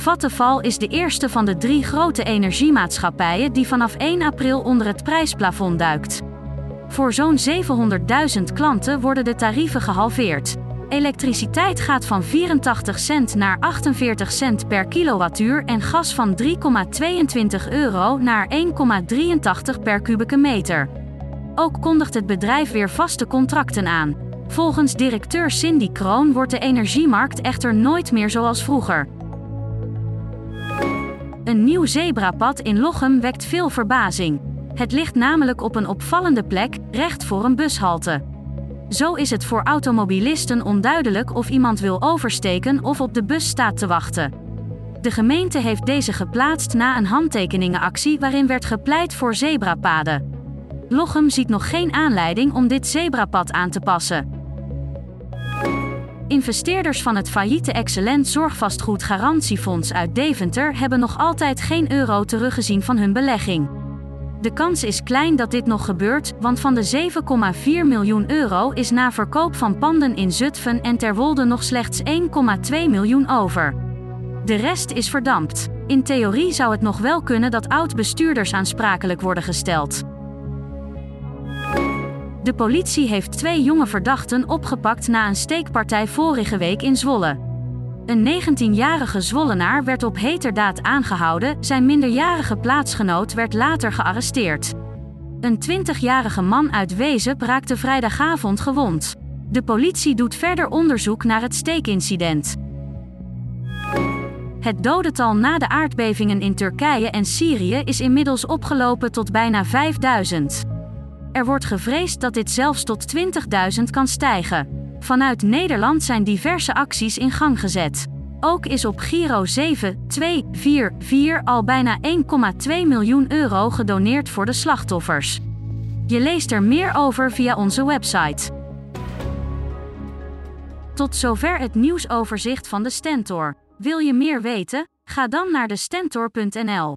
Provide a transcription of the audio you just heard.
Vattenfall is de eerste van de drie grote energiemaatschappijen die vanaf 1 april onder het prijsplafond duikt. Voor zo'n 700.000 klanten worden de tarieven gehalveerd. Elektriciteit gaat van 84 cent naar 48 cent per kilowattuur en gas van 3,22 euro naar 1,83 per kubieke meter. Ook kondigt het bedrijf weer vaste contracten aan. Volgens directeur Cindy Kroon wordt de energiemarkt echter nooit meer zoals vroeger. Een nieuw zebrapad in Lochem wekt veel verbazing. Het ligt namelijk op een opvallende plek, recht voor een bushalte. Zo is het voor automobilisten onduidelijk of iemand wil oversteken of op de bus staat te wachten. De gemeente heeft deze geplaatst na een handtekeningenactie waarin werd gepleit voor zebrapaden. Lochem ziet nog geen aanleiding om dit zebrapad aan te passen. Investeerders van het failliete Excellent Zorgvastgoed Garantiefonds uit Deventer hebben nog altijd geen euro teruggezien van hun belegging. De kans is klein dat dit nog gebeurt, want van de 7,4 miljoen euro is na verkoop van panden in Zutphen en Terwolde nog slechts 1,2 miljoen over. De rest is verdampt. In theorie zou het nog wel kunnen dat oud-bestuurders aansprakelijk worden gesteld. De politie heeft twee jonge verdachten opgepakt na een steekpartij vorige week in Zwolle. Een 19-jarige Zwollenaar werd op heterdaad aangehouden, zijn minderjarige plaatsgenoot werd later gearresteerd. Een 20-jarige man uit Wezen raakte vrijdagavond gewond. De politie doet verder onderzoek naar het steekincident. Het dodental na de aardbevingen in Turkije en Syrië is inmiddels opgelopen tot bijna 5000. Er wordt gevreesd dat dit zelfs tot 20.000 kan stijgen. Vanuit Nederland zijn diverse acties in gang gezet. Ook is op Giro 7244 al bijna 1,2 miljoen euro gedoneerd voor de slachtoffers. Je leest er meer over via onze website. Tot zover het nieuwsoverzicht van de Stentor. Wil je meer weten? Ga dan naar de Stentor.nl.